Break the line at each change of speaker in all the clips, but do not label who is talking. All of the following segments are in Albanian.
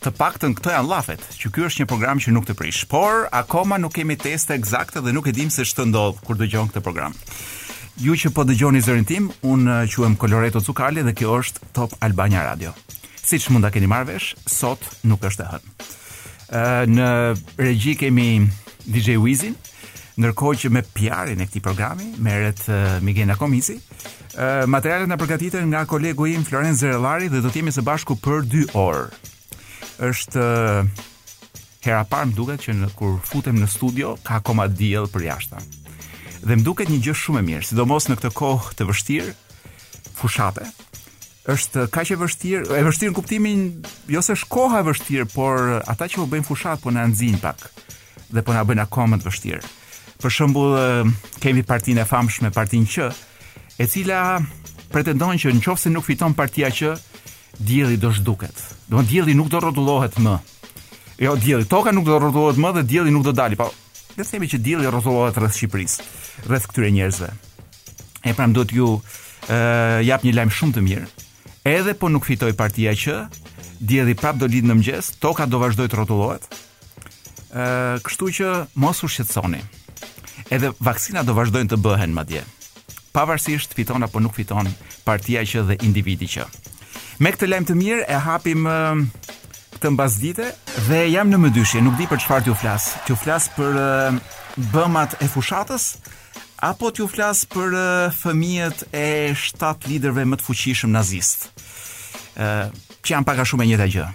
Të
paktën këto janë llafet, që ky është një program që nuk të prish. Por akoma nuk kemi teste eksakte dhe nuk e dimë se ç'të ndodh kur dëgjon këtë program. Ju që po dëgjoni zërin tim, un quhem Koloreto Cukali dhe kjo është Top Albania Radio. Siç mund ta keni marrë vesh, sot nuk është e hënë. Ë në regji kemi DJ Wizin, ndërkohë që me PR-in e këtij programi merret Migena Komici. Ë Materialet na përgatiten nga kolegu im Florenc Zerellari dhe do të jemi së bashku për 2 orë. Është hera e parë më duket që në kur futem në studio ka akoma diell përjashta. Dhe më duket një gjë shumë e mirë, sidomos në këtë kohë të vështirë, fushate. Është kaq e vështirë, e vështirë në kuptimin jo se është koha e vështirë, por ata që po bëjnë fushatë po na nxijnë pak. dhe po na e bëjnë akoma më të vështirë. Për shembull, kemi partinë e famshme, Partinë Q, e cila pretendon që në qoftë se nuk fiton Partia Q, dielli do zhduket. Do të dielli nuk do rrotullohet më. Jo, dielli, toka nuk do rrotullohet më dhe dielli nuk do dali, po le të themi që dielli rrotullohet rreth Shqipërisë, rreth këtyre njerëzve. E pra më duhet t'ju ë uh, jap një lajm shumë të mirë. Edhe po nuk fitoi Partia Q, dielli prap do lindë në mëngjes, toka do vazhdojë të rrotullohet, kështu që mos u shqetësoni. Edhe vaksinat do vazhdojnë të bëhen, madje. Pavarësisht fiton apo nuk fiton Partia Q dhe individi Q. Me këtë lajm të mirë e hapim këtë mbasdite dhe jam në mëdyshje, nuk di për çfarë t'ju flas. T'ju flas për bëmat e fushatës Apo t'ju flas për uh, fëmijët e shtatë liderëve më të fuqishëm nazistë. Ë, uh, që janë pak a shumë e njëjta gjë.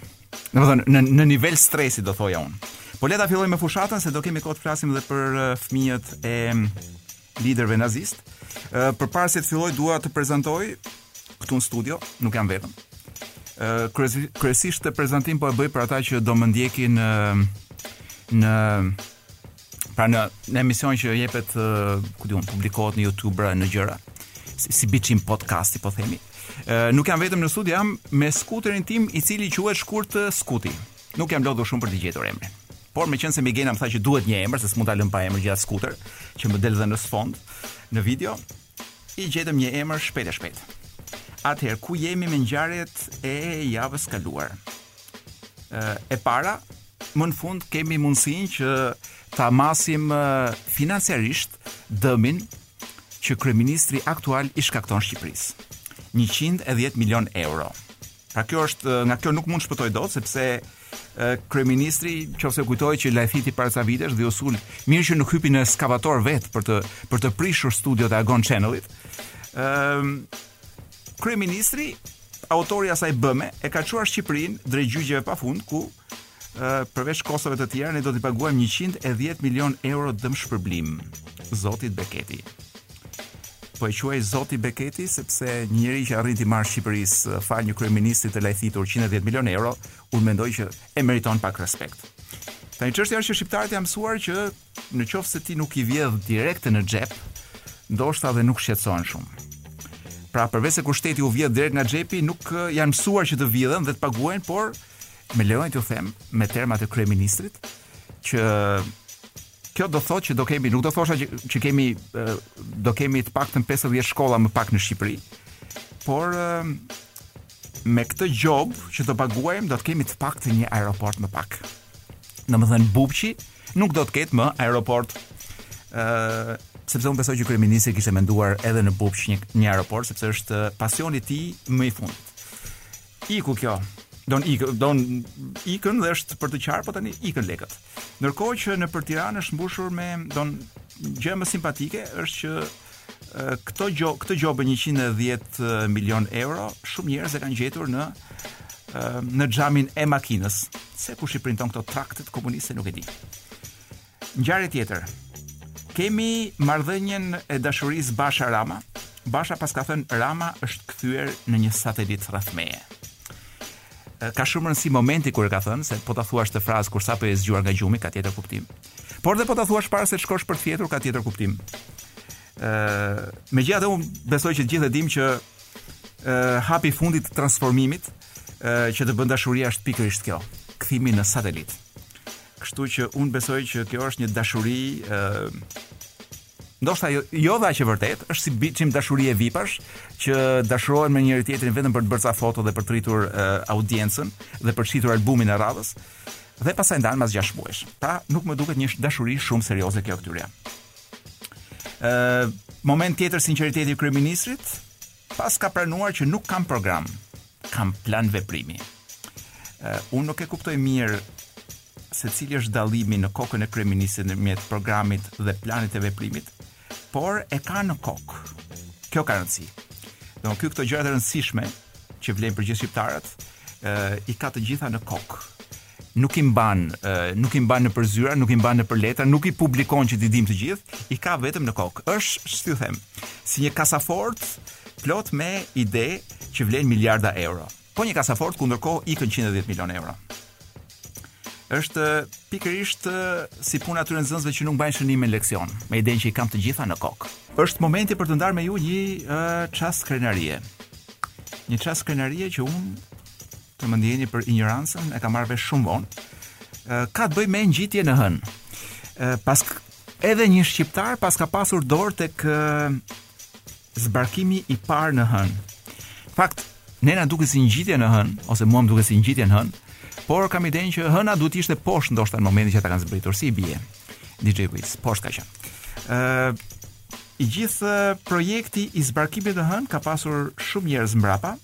Domethënë në në nivel stresi do thoja unë. Po le ta fillojmë me fushatën se do kemi kohë të flasim edhe për uh, fëmijët e um, liderëve nazistë. Ë, uh, përpara se të filloj dua të prezantoj këtu në studio, nuk jam vetëm. Ë, uh, kryesisht këtë prezantim po e bëj për ata që do më ndjekin në në pra në në emisionin që jepet ku di unë publikohet në YouTube në gjëra si, si biçim podcasti po themi nuk jam vetëm në studio jam me skuterin tim i cili quhet shkurt skuti nuk jam lodhur shumë për të gjetur emrin por meqenëse Migena më tha që duhet një emër se s'mund ta lëmë pa emër gjithë atë skuter që më del dhe në sfond në video i gjetëm një emër shpejt e shpejt atëherë ku jemi me ngjarjet e javës së kaluar e para Më në fund kemi mundësinë që ta masim financiarisht dëmin që kryeministri aktual i shkakton Shqipërisë. 110 milion euro. Pra kjo është nga kjo nuk mund të shpëtojë dot sepse kryeministri në qoftë se kujtoni që lajthiti para ca vitesh dhe iu sul mirë që nuk hypi në eskavator vetë për të për të prishur studiot e Agon Channelit. Ëm kryeministri Autori i asaj bëme e ka çuar Shqipërinë drejt gjyqeve pafund ku përveç kostove të tjera ne do t'i paguajmë 110 milion euro dëmshpërblim zotit Beketi. Po e quaj zoti Beketi sepse një njeri që arrin t'i marrë Shqipërisë falë një kryeministri të lajthitur 110 milion euro, unë mendoj që e meriton pak respekt. Tani çështja është që shqiptarët janë mësuar që Në qoftë se ti nuk i vjedh direkt në xhep, ndoshta dhe nuk shqetësohen shumë. Pra, përveç se kur shteti u vjedh direkt nga xhepi, nuk janë mësuar që të vidhen dhe të paguajnë, por më lejoni t'ju them me termat e kryeministrit që kjo do thotë që do kemi, nuk do thosha që, që kemi do kemi të paktën 50 shkolla më pak në Shqipëri, por Me këtë gjobë që do paguajmë do të kemi të paktën një aeroport më pak. Domethënë Bubqi nuk do të ketë më aeroport. ë uh, sepse unë besoj që kryeministri kishte menduar edhe në Bubq një, një aeroport sepse është pasioni i tij më i fundit. Iku kjo. Do na ikin, do na ikin dhe është për të qarë po tani ikën lekët. Ndërkohë që nëpër Tiranë është mbushur me, domethënë, gjëja më simpatike është që këto gjo, këtë gjobë 110 milion euro, shumë njerëz e kanë gjetur në në xhamin e makinës. Se kush i printon këto traktet komuniste nuk e di. Ngjarje tjetër. Kemi marrëdhënien e dashurisë Basha Rama. Basha paska thënë Rama është kthyer në një satelit rreth meje. ka shumë rëndësi momenti kur e ka thënë, se po ta thuash këtë frazë kur sapo je zgjuar nga gjumi ka tjetër kuptim. Por dhe po ta thuash para se të shkosh për të fjetur ka tjetër kuptim. Ë, uh, megjithatë unë besoj që të gjithë e dimë që ë uh, hapi i fundit i transformimit uh, që të bën dashuria është pikërisht kjo, kthimi në satelit. Kështu që unë besoj që kjo është një dashuri ë uh, Ndoshta jo jo dhe aq e vërtetë, është si biçim dashurie vipash që dashurohen me njëri-tjetrin vetëm për të bërë ca foto dhe për të rritur uh, audiencën dhe për të shitur albumin e radhës dhe pastaj ndahen mas 6 muajsh. Pra, nuk më duket një dashuri shumë serioze kjo e këtyre. Ë, uh, moment tjetër sinqeriteti i kryeministrit, paska pranuar që nuk kam program. kam plan veprimi. Uh, unë nuk e kuptoj mirë se cili është dallimi në kokën e kryeministrit ndërmjet programit dhe planit të veprimit, por e ka në kokë. Kjo ka rëndësi. Do ky këto gjërat e rëndësishme që vlejnë për gjithë shqiptarët, uh, i ka të gjitha në kokë. nuk i mban, nuk i mban nëpër zyra, nuk i mban nëpër letra, nuk i publikon që t'i dimë të gjithë, i ka vetëm në kokë. Është, si them, si një kasafort plot me ide që vlen miliarda euro. Po një kasafort ku ndërkohë ikën 110 milionë euro. Është pikërisht si puna e atyre nxënësve që nuk mbajnë shënime në leksion, me idenë që i kam të gjitha në kokë. Është momenti për të ndarë me ju një çast krenarie. Një çast krenarie që unë Të më ndjeni për injorancën, e kam marrë vesh shumë vonë. Ka të bëjë me ngjitje në hënë. Pas edhe një shqiptar pas ka pasur dorë tek zbarkimi i parë në hënë. Në fakt, ne na duket si ngjitje në hënë ose mua më duket si ngjitje në hënë, por kam idenë që hëna duhet të ishte poshtë ndoshta në momentin që ata kanë zbritur si i bie. DJ Wiz, poshtë ka qenë. Ëh, I gjithë projekti i zbarkimit në Hënë ka pasur shumë njerëz mbrapa,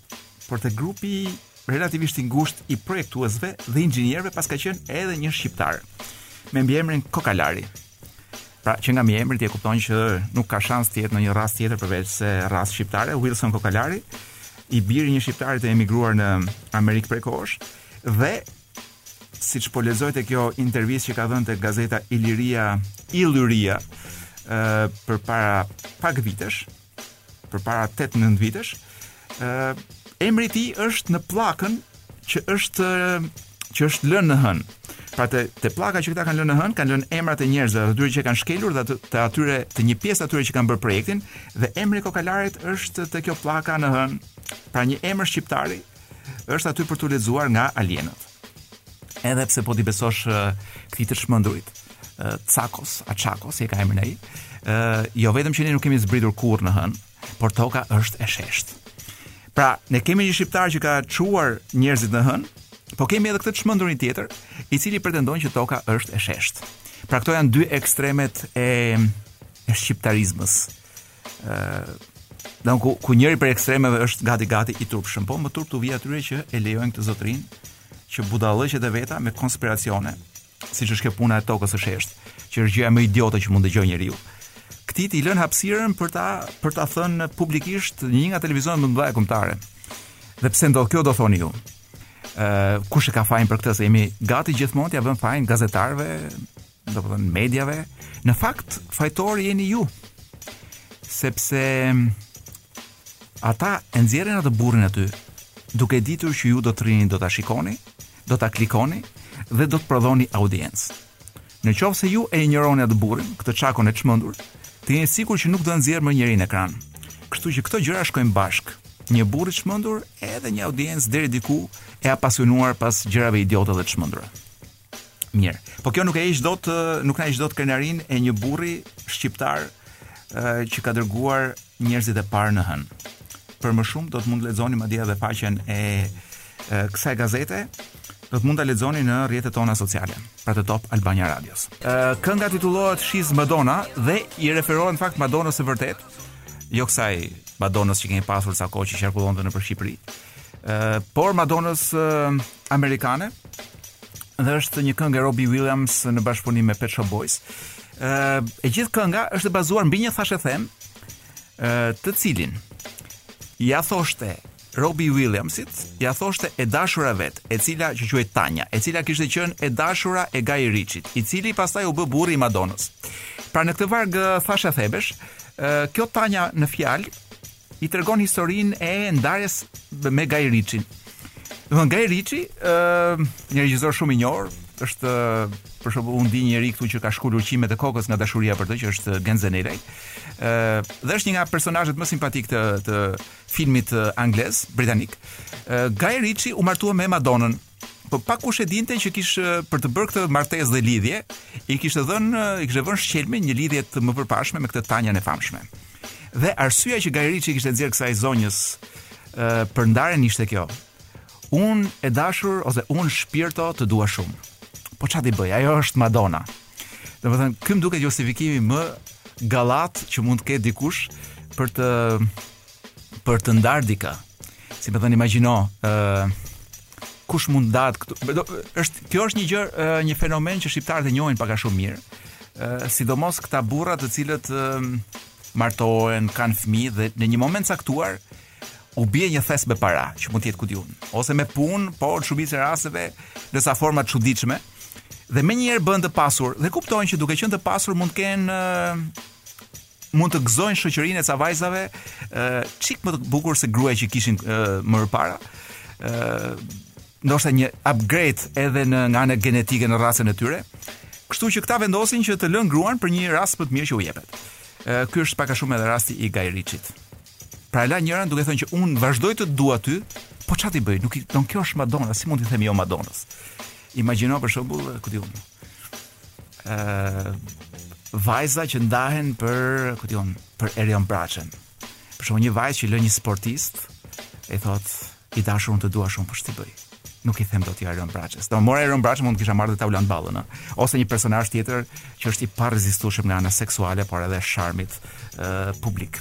por te grupi relativisht i ngushtë i projektuesve dhe inxhinierëve paska qenë edhe një shqiptar me mbiemrin Kokalari. Pra, që nga mbiemri ti e kupton që nuk ka shans të jetë një racë tjetër përveç se racë shqiptare, Wilson Kokalari, i biri i një shqiptari të emigruar në Amerikë prej kohësh dhe siç po lexoj te kjo intervistë që ka dhënë te gazeta Iliria, Illyria, ë përpara pak vitesh, përpara 8-9 vitesh, ë emri i tij është në pllakën që është që është lënë në hënë. Pra te, te pllaka që këta kanë lënë në hënë, kanë lënë emrat e njerëzve, atyre që kanë shkelur dhe të, të atyre të një pjesë atyre që kanë bërë projektin dhe emri i Kokalarit është te kjo pllaka në hënë. Pra një emër shqiptari, Është aty për t'u lexuar nga alienët. Edhe pse po t'i besosh këtij të çmendurit, Cakos, a Çakos e ka emrin ai, jo vetëm që ne nuk kemi zbritur kurrë në hënë, por toka është e sheshtë. Pra, ne kemi një shqiptar që ka çuar njerëzit në hënë, po kemi edhe këtë çmendurin tjetër, i cili pretendon që toka është e sheshtë. Pra këto janë dy ekstremet e e shqiptarizmës. Dhe ku, ku njëri prej ekstremeve është gati gati i turpshëm, po më turp t'u vijë atyre që e lejojnë këtë zotrin që budallëqet e veta me konspiracione, siç është kjo puna e tokës së sheshtë, që është gjëja më idiote që mund të dëgjojë njeriu. Këtij t'i lënë hapësirën për ta për ta thënë publikisht në një nga televizionet më të mëdha kombëtare. Dhe pse ndodh kjo do thoni ju? Ë kush e ka fajin për këtë se jemi gati gjithmonë t'ia vëmë fajin gazetarëve, do t'u them mediave, në fakt fajtori jeni ju. Sepse ata e nxjerrin atë burrin aty, duke ditur që ju do të rrini do ta shikoni, do ta klikoni dhe do të prodhoni audiencë. Në qoftë se ju e injoroni atë burrin, këtë plakun e çmendur, të jeni sigurt që nuk do ta nxjerrë më njeri në ekran. Kështu që këto gjëra shkojnë bashkë. Një burrë i çmendur edhe një audiencë deri diku e apasionuar pas gjërave idiote dhe të çmendura. Mirë. Po kjo nuk e heq dot, nuk na heq dot krenarinë e një burri shqiptar që ka dërguar njerëzit e parë në hënë. Për më shumë do të mund të lexoni madje edhe faqen e kësaj gazete, do të mund ta lexoni në rrjetet tona sociale, pra të Top Albania Radios. Kënga titullohet She's Madonna dhe i referohet në fakt Madonës së vërtetë, jo kësaj Madonës që kemi pasur sa kohë që qarkullonte nëpër Shqipëri. por Madonës amerikane dhe është një këngë e Robbie Williams në bashkëpunim me Pet Shop Boys. Ë e gjithë kënga është e bazuar mbi një thashethem, ë të cilin ia thoshte Robbie Williamsit, ia thoshte e dashura e vet, e cila që quhej Tanya, e cila kishte qenë e dashura e Guy Ritchie, i cili pastaj u bë burri i Madonës. Pra në këtë varg thashethemesh, kjo Tanya në fjalë i tregon historinë e ndarjes me Guy Ritchien. Domethënë Guy Ritchie, ë, një regjisor shumë i njohur, është për shembull unë di një njeri këtu që ka shkulur qimet e kokës nga dashuria për të që është Gent Zenelaj. ë dhe është një nga personazhet më simpatik të të filmit anglez, britanik. ë Guy Ritchie u martua me Madonnën po pakkush e dinte që kish për të bërë këtë martesë dhe lidhje, i kishte dhënë i kishte vënë shkelmin një lidhje të mëpërpashme me këtë Tanyan e famshme. Dhe arsyeja që Guy Ritchie i kishte nxjerrë kësaj zonjës për ndarjen ishte kjo. Unë e dashur ose unë shpirto të dua shumë. Po çfarë t'i bëj? Ajo është Madonna. Domethënë, ky më duket justifikimi më gallat që mund të ketë dikush për të për të ndarë dikë. Si me thënë imagjino, ë uh, kush mund ndahet këtu? Do, është kjo është një gjë, uh, një fenomen që shqiptarët e njohin pak a shumë mirë. ë uh, sidomos këta burra të cilët uh, martohen, kanë fëmijë dhe në një moment të caktuar u bie një thes me para, që mund të jetë ku di unë, ose me punë, por në shumicën e rasteve në ca forma të çuditshme. Dhe menjëherë bëhen të pasur dhe kuptojnë që duke qenë të pasur mund të kenë mund të gëzojnë shoqërinë e ca vajzave ë çik më të bukura se gruaja që kishin ë, më parë. ë ndoshta një upgrade edhe në nga ana genetike në racën e tyre. Kështu që këta vendosin që të lënë gruan për një rast më të mirë që u jepet. ë ky është pak a shumë edhe rasti i Guy Ritchie-t. Pra e la njërën duke thënë që unë vazhdoj të të dua ty, po çfarë t'i bëj? Nuk i don kjo është Madonna, si mund t'i them jo Madonës? Imagjino për shembull, ku di unë, ë vajza që ndahen për, ku di un, për Erion Braçën. Për shembull një vajzë që lë një sportist, i thot, i dashur unë të dua shumë por ç'ti bëj. Nuk i them dot jo Erion Braçës. Domethënë mora Erion Braçën mund të kisha marrë dhe Taulant Ballën, ë. Ose një personazh tjetër që është i parezistueshëm nga ana seksuale, por edhe sharmit ë publik.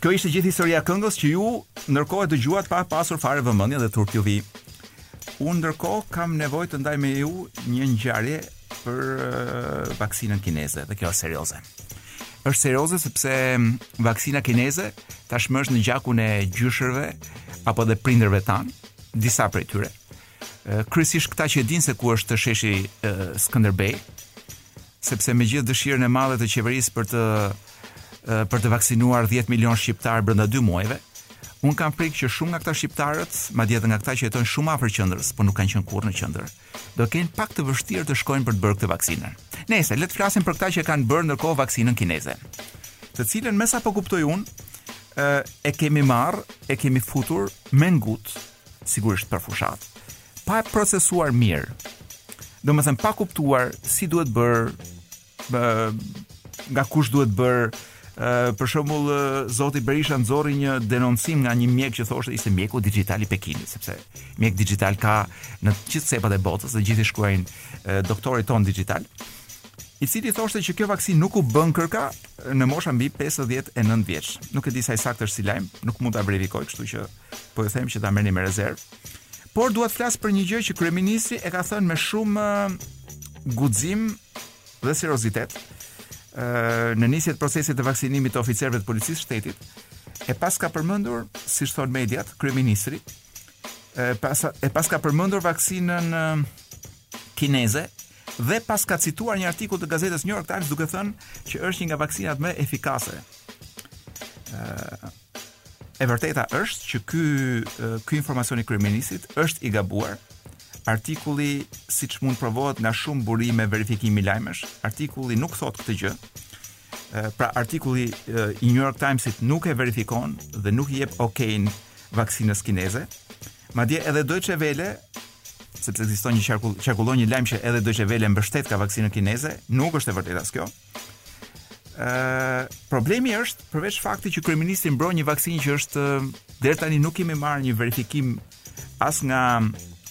Kjo ishte gjithë historia e këngës që ju ndërkohë e dëgjuat pa pasur fare vëmendje dhe turp t'ju vijë. Unë ndërkohë kam nevojë të ndaj me ju një ngjarje për uh, vaksinën kineze dhe kjo është serioze. Është serioze sepse vaksina kineze tashmë është në gjakun e gjyshërve apo dhe prindërve tan, disa prej tyre. Kryesisht këta që e dinë se ku është sheshi Skënderbej, sepse me gjithë dëshirën e madhe të qeverisë për të për të vaksinuar 10 milionë shqiptarë brenda 2 muajve, un kam frikë që shumë nga këta shqiptarët, madje edhe nga këta që jetojnë shumë afër qendrës, por nuk kanë qenë kurrë në qendër, do kenë pak të vështirë të shkojnë për të bërë këtë vaksinën. Nejse le të flasim për këta që kanë bërë ndërkohë vaksinën kineze, të cilën mesa po kuptoj un, e kemi marr, e kemi futur me ngut, sigurisht për fushat. pa e procesuar mirë. Domethënë, pa kuptuar si duhet bërë, bë, nga kush duhet bërë, për shembull zoti Berisha nxori një denoncim nga një mjek që thoshte ishte mjeku dixhital i Pekinit sepse mjek dixhital ka në të gjithë cepat e botës dhe të gjithë i shkruajnë doktorit ton dixhital i cili thoshte që kjo vaksinë nuk u bëkërka në mosha mbi 59 vjeç. Nuk e di sa i saktë është si lajm, nuk mund ta verifikoj, kështu që po ju them që ta merrni me rezervë. Por dua të flas për një gjë që kryeministri e ka thënë me shumë guxim dhe seriozitet në nisje të procesit të vaksinimit të oficerëve të policisë së shtetit, e paska përmendur, siç thon mediat, kryeministri, e paska e paska përmendur vaksinën kineze dhe paska cituar një artikull të gazetës New York Times duke thënë që është një nga vaksinat më efikase. ë E vërteta është që ky ky informacion i kryeministrit është i gabuar. Artikulli siç mund provohet nga shumë burime verifikimi lajmesh, artikulli nuk thotë këtë gjë. Pra artikulli i New York Timesit nuk e verifikon dhe nuk i jep okein vaksinës kineze. Madje edhe Deutsche Welle sepse ekziston një qarkullon një lajm që edhe Deutsche Welle mbështetka vaksinën kineze, nuk është e vërtetë as kjo. Ëh, problemi është përveç faktit që kryeministri mbron një vaksinë që është deri tani nuk kemi marrë një verifikim as nga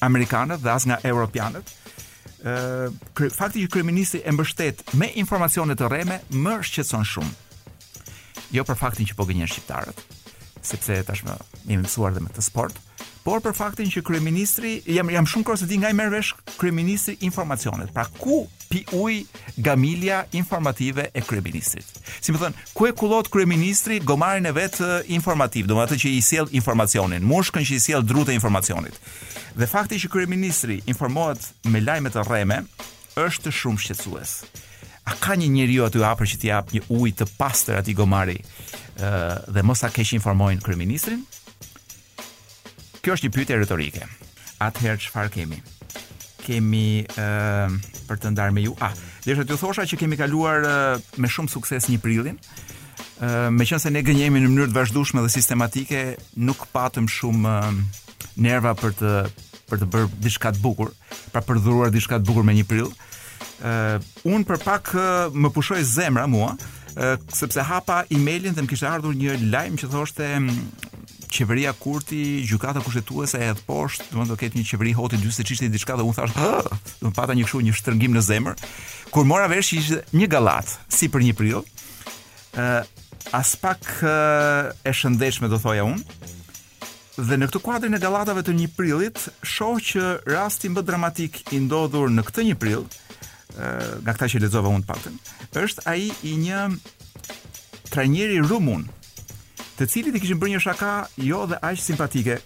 amerikanët dhe as nga europianët. Ëh, fakti që kryeministri e mbështet me informacione të rreme më shqetëson shumë. jo për faktin që po gënjen shqiptarët, sepse tashmë jemi mësuar dhe me këtë sport, por për faktin që kryeministri jam jam shumë kurioz të di nga i merr vesh kryeministri informacionet. Pra ku pi ujë gamilja informative e kryeministrit. Si me thënë, ku e kullot kryeministri gomarin e vet informativ, domethënë atë që i sjell informacionin, mushkën që i sjell drutë e informacionit. Dhe fakti që kryeministri informohet me lajme të rreme, është shumë shqetësues. A ka një njeri aty afër që t'i japë një ujë të pastër atij gomari? ë dhe mos ta keqinformojnë kryeministrin? Kjo është një pyetje retorike. Atëherë çfarë kemi? Kemi ë për të ndarë me ju. Ah, desha t'ju thosha që kemi kaluar ë, me shumë sukses një prillin. ë meqenëse ne gënjemi në mënyrë të vazhdueshme dhe sistematike, nuk patëm shumë ë, nerva për të për të bërë diçka të bukur. Pra për të dhuruar diçka të bukur me një prill. Ë uh, un për pak uh, më pushoi zemra mua, uh, sepse hapa emailin dhe më kishte ardhur një lajm që thoshte qeveria Kurti, gjykata kushtetuese e hedh poshtë, do të ketë një qeveri Hoti dy se ç'ishte diçka dhe un thashë, domethënë pata një kështu një shtrëngim në zemër. Kur mora vesh ishte një gallatë si për një prill. ë uh, aspak uh, e shëndetshme do thoja un. Dhe në këtë kuadrin e gallatave të një prillit, shoh që rasti më dramatik i ndodhur në këtë një prill, nga këta që lexova unë të paktën, është ai i një trajneri rumun, të cilit i kishin bërë një shaka jo dhe aq simpatike.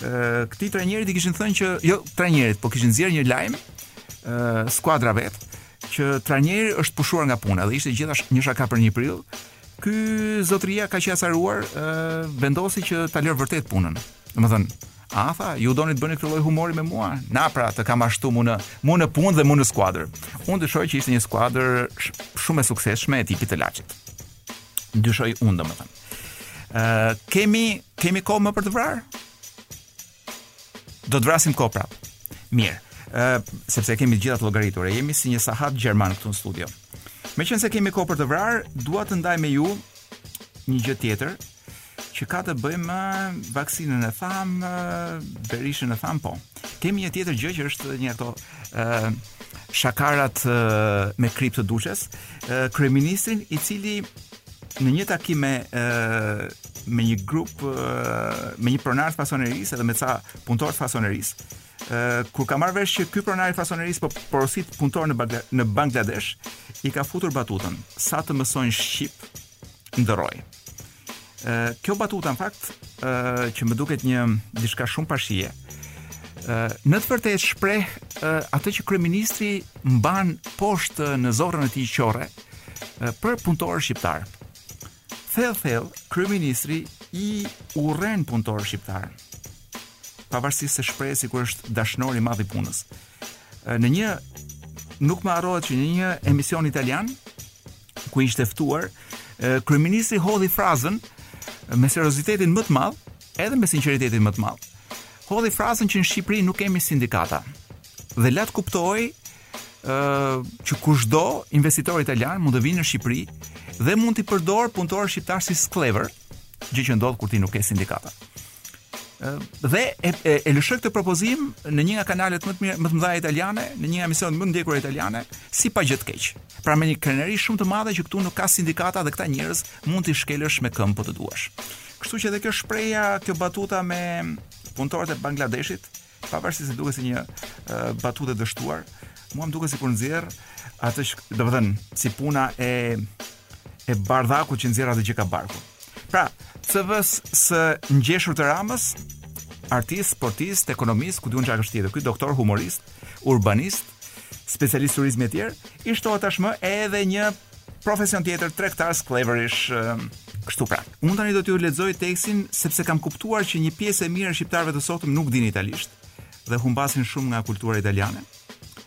Ë këtij trajnerit i kishin thënë që jo trajnerit, po kishin nxjerrë një lajm ë skuadra e vet që trajneri është pushuar nga puna dhe ishte gjithashtu një shaka për një prill, Ky zotëria kaq i acaruar ë vendosi që ta lërë vërtetë punën. Domethënë, a tha, ju doni të bëni këtë lloj humori me mua? Na pra, të kam ashtu mu në mu në punë dhe mu në skuadër. Unë dyshoj që ishte një skuadër shumë e suksesshme e tipit të Laçit. Dyshoj unë domethënë. Ë kemi kemi kohë më për të vrarë? Do të vrasim kohë prap. Mirë, ë sepse kemi të gjitha të llogaritura jemi si një sahat gjerman këtu në studio. Meqenëse kemi kohë për të vrarë, dua të ndaj me ju një gjë tjetër që ka të bëjë me vaksinën e thamë, Berishën e thamë po. Kemi një tjetër gjë që është nga këto ë shakarat me kripë të Duçes, kryeministrit i cili në një takim me me një grup me një pronar të fasonerisë edhe me ca punëtorë të fasonerisë kur ka marrë vesh që ky pronar i fasonerisë po porosit punëtorë në Bangla në Bangladesh i ka futur batutën sa të mësojnë shqip ndërroji ë kjo batuta në fakt ë që më duket një diçka shumë pa shije ë në të vërtetë shpreh atë që kryeministri mban poshtë në zorrën e tij qorre Për punëtorët shqiptarë. Thell thell, kryeministri i urren punëtorët shqiptarë. Pavarësisht se shprehet sikur është dashnor i madh i punës. Në një nuk më harrohet që në një emision italian ku ishte ftuar, kryeministri hodhi frazën me seriozitetin më të madh, edhe me sinqeritetin më të madh. Hodhi frazën që në Shqipëri nuk kemi sindikata. Dhe la të kuptojë ë që kushdo investitor italian mund të vijë në Shqipëri dhe mund të përdorë punëtorët shqiptarë si skllevër, gjë që ndodh kur ti nuk ke sindikata. ë dhe e, e, e lëshoi këtë propozim në një nga kanalet më të mira, më të mëdha italiane, në një nga emisionet më të ndjekura italiane, si pa gjë të keqe. Pra me një krenari shumë të madhe që këtu nuk ka sindikata dhe këta njerëz mund t'i shkelësh me këmbë po të duash. Kështu që edhe kjo shprehja, kjo batuta me punëtorët e Bangladeshit, Pavarësisht se duket si një uh, batutë e dështuar, mua më duket sikur nxjerr atë që, domethënë, si puna e e bardhakut që nxjerr atë që ka barku. Pra, CV-s së ngjeshur të Ramës, artist, sportist, ekonomist, ku di unë çfarë është tjetër, ky doktor, humorist, urbanist, specialist turizmi etj, i shtohet tashmë edhe një Profesion tjetër tregtar skllevërish, kështu pra. Unë tani do t'ju lexoj tekstin sepse kam kuptuar që një pjesë e mirë e shqiptarëve të sotëm nuk dinë italisht dhe humbasin shumë nga kultura italiane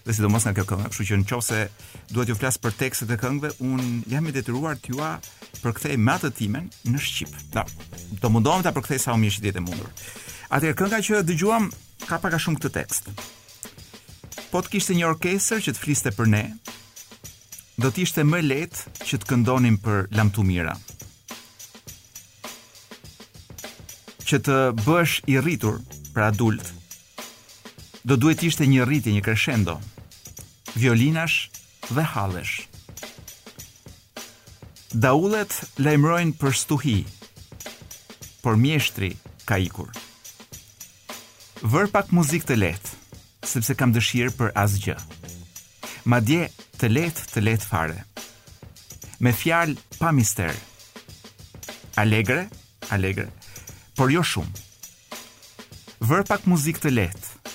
dhe sidomos nga kjo këngë, kështu që nëse duhet t'ju flas për tekstet e këngëve, unë jam i detyruar t'jua përkthej me atë timen në shqip. Do, do mundohem ta përkthej sa më mirë që të jetë e mundur. Atëherë kënga që dëgjuam ka pak a shumë këtë tekst. Po të kishte një orkestër që të fliste për ne, do të ishte më lehtë që të këndonim për lamtumira. Që të bëhesh i rritur për adult, do duhej të ishte një rritje, një crescendo, violinash dhe hallesh. Daullet lajmërojnë për stuhi, por mjeshtri ka ikur. Vër pak muzikë të lehtë, sepse kam dëshirë për asgjë. Madje të lehtë, të lehtë fare. Me fjalë pa mister. Alegre, alegre, por jo shumë. Vër pak muzikë të lehtë.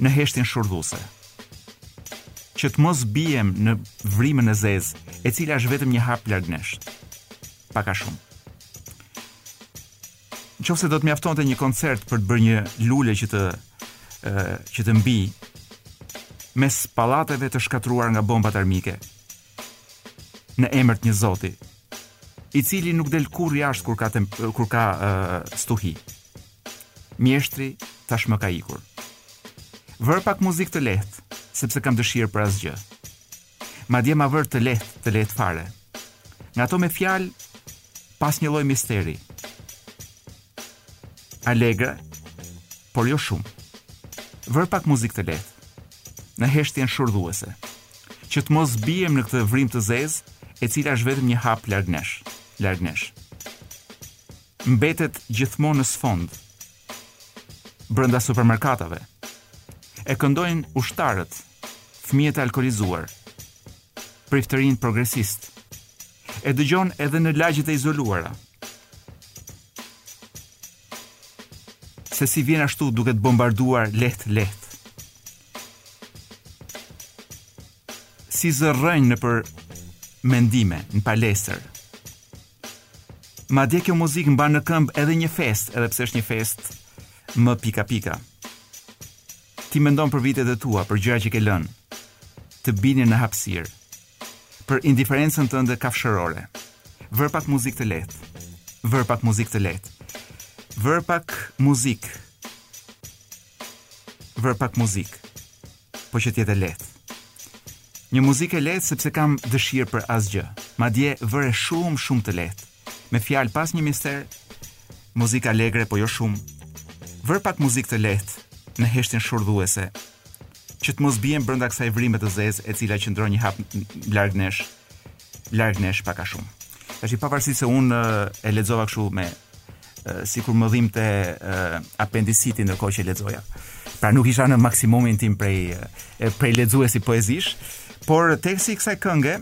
Në heshtjen shurdhuse. Që të mos biem në vrimën e zezë, e cila është vetëm një hap larg nesh. Pak a shumë. Nëse do të mjaftonte një koncert për të bërë një lule që të që të mbijë mes pallateve të shkatërruara nga bombat armike në emër të një zoti i cili nuk del kurrë jashtë kur ka kur ka uh, stuhi. Mjeshtri tashmë ka ikur. Vër pak muzikë të lehtë, sepse kam dëshirë për asgjë. Madje ma vërë të lehtë, të lehtë fare. Nga ato me fjalë pas një lloj misteri. Alegre, por jo shumë. Vër pak muzikë të lehtë në heshtjen shurdhuese, që të mos biem në këtë vrimë të zezë, e cila është vetëm një hap larg nesh, larg nesh. mbetet gjithmonë në sfond brenda supermerkatove. E këndojnë ushtarët, fëmijët e alkoolizuar, priftërinjtë progresistë. E dëgjon edhe në lagjet e izoluara. Se si vjen ashtu duke të bombarduar lehtë lehtë. Si zë rrënjë nëpër mendime, në palestër. Madje kjo muzikë mban në këmbë edhe një festë, edhe pse është një festë me pika pika. Ti mendon për vitet e tua, për gjëra që ke lënë të binin në hapësirë, për indiferencën tënde kafshërore. Vër pak muzikë të lehtë. Vër pak muzikë të lehtë. Vër pak muzikë. Vër pak muzikë. po që të jetë e lehtë. Një muzikë e lehtë sepse kam dëshirë për asgjë. Madje vëre shumë shumë të lehtë. Me fjalë pas një mister, muzikë alegre po jo shumë. Vër pak muzikë të lehtë në heshtjen shurdhuese që të mos biem brenda kësaj vrime të zezë e cila qëndron një hap larg nesh. larg nesh pak a shumë. Tashi pavarësisht se unë e lexova kështu me sikur më dhimbte apendiciti ndërkohë që lexoja. Pra nuk isha në maksimumin tim prej prej lexuesi poezish, por teksti i kësaj kënge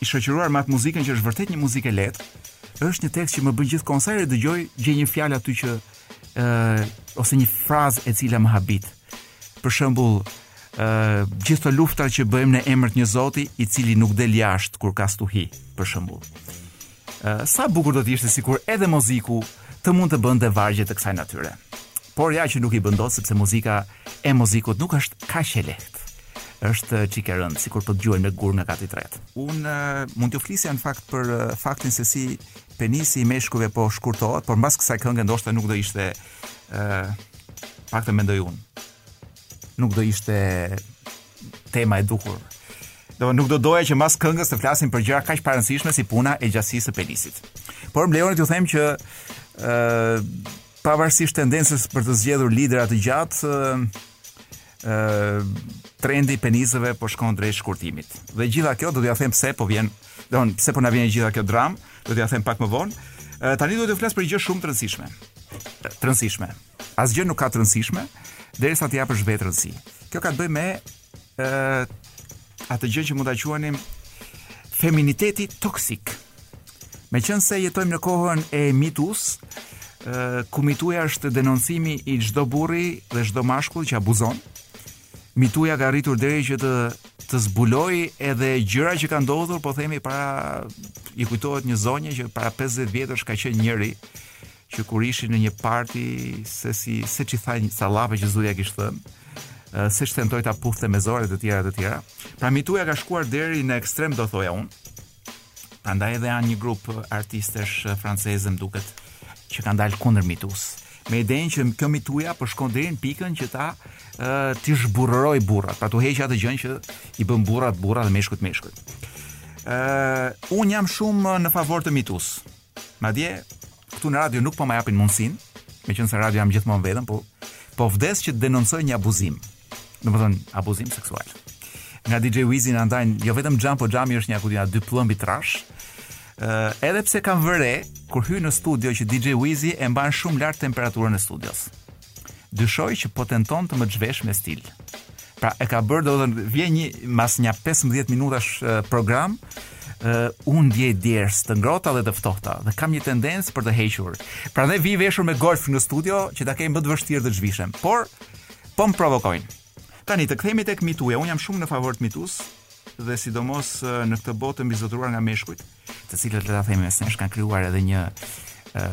i shoqëruar me atë muzikën që është vërtet një muzikë e lehtë, është një tekst që më bën gjithmonë sa herë e dëgjoj, gjej një fjalë aty që ë uh, ose një frazë e cila më habit. Për shembull, ë uh, gjithë ato lufta që bëjmë në emër të një Zoti i cili nuk del jashtë kur ka stuhi, për shembull. ë uh, sa bukur do të ishte sikur edhe muziku të mund të bënte vargje të kësaj natyre. Por ja që nuk i bën dot sepse muzika e muzikut nuk është kaq e lehtë është eh, çike e rëndë, sikur po dëgjojmë një gur nga kati i tretë. Unë eh, mund t'ju flisja në fakt për eh, faktin se si penisi i meshkujve po shkurtohet, por mbas kësaj kënge ndoshta nuk do ishte ë uh, paktën mendoj unë. Nuk do ishte tema e duhur. Do nuk do doja që mbas këngës të flasim për gjëra kaq parëndësishme si puna e gjatësisë së penisit. Por më lejoni t'ju them që ë uh, pavarësisht tendencës për të zgjedhur lidera të gjatë, uh, trendi i penisëve po shkon drejt shkurtimit. Dhe gjitha kjo do t'ja them pse po vjen, do të pse po na vjen gjitha kjo dram, do t'ja them pak më vonë. Tani duhet të flas për një gjë shumë të rëndësishme. Të rëndësishme. Asgjë nuk ka të rëndësishme derisa të japësh vetë rëndësi. Kjo ka të bëjë me ë atë gjë që mund ta quanim feminiteti toksik. Meqenëse jetojmë në kohën e mitus, ku mituja është denoncimi i çdo burri dhe çdo mashkull që abuzon. Mituja ka arritur deri që të të zbuloj edhe gjëra që kanë ndodhur, po themi para i kujtohet një zonje që para 50 vjetësh ka qenë njëri që kur ishin në një parti se si se ç'i tha një dy llafe që zonja kishte thënë se ç'tentoi ta puthte me zor e të tjera të tjera. Pra mituja ka shkuar deri në ekstrem do thoja unë. Prandaj edhe janë një grup artistesh franceze më duket që kanë dalë kundër mitus. Me idenë që kjo mituja po shkon deri në pikën që ta uh, t'i zhburrëroj burrat, pra t'u heqë atë gjën që i bën burrat burra dhe meshkujt meshkujt. Ë uh, un jam shumë në favor të mitus. Madje këtu në radio nuk po më japin mundësinë, meqenëse radio jam gjithmonë vetëm, po po vdes që denoncoj një abuzim. Domethënë abuzim seksual. Nga DJ Wizi na ndajnë jo vetëm xham, po xhami është një ja ku di unë, dy pëllëmbë i trash. Uh, edhe pse kam vënë re, kur hy në studio që DJ Wizi e mban shumë lart temperaturën e studios. Dyshoj që po tenton të më zhvesh me stil. Pra e ka bërë domethënë vjen një mas një 15 minutash program, uh, unë ndjej djersë të ngrohta dhe të ftohta dhe kam një tendencë për të hequr. Prandaj vi veshur me golf në studio që ta kem më të vështirë të zhvishem. Por Po më provokojnë. Tani të kthehemi tek mituja, unë jam shumë në favor të mitus dhe sidomos në këtë botë të mbizotëruar nga meshkujt, të cilët le ta themi mes nesh kanë krijuar edhe një ë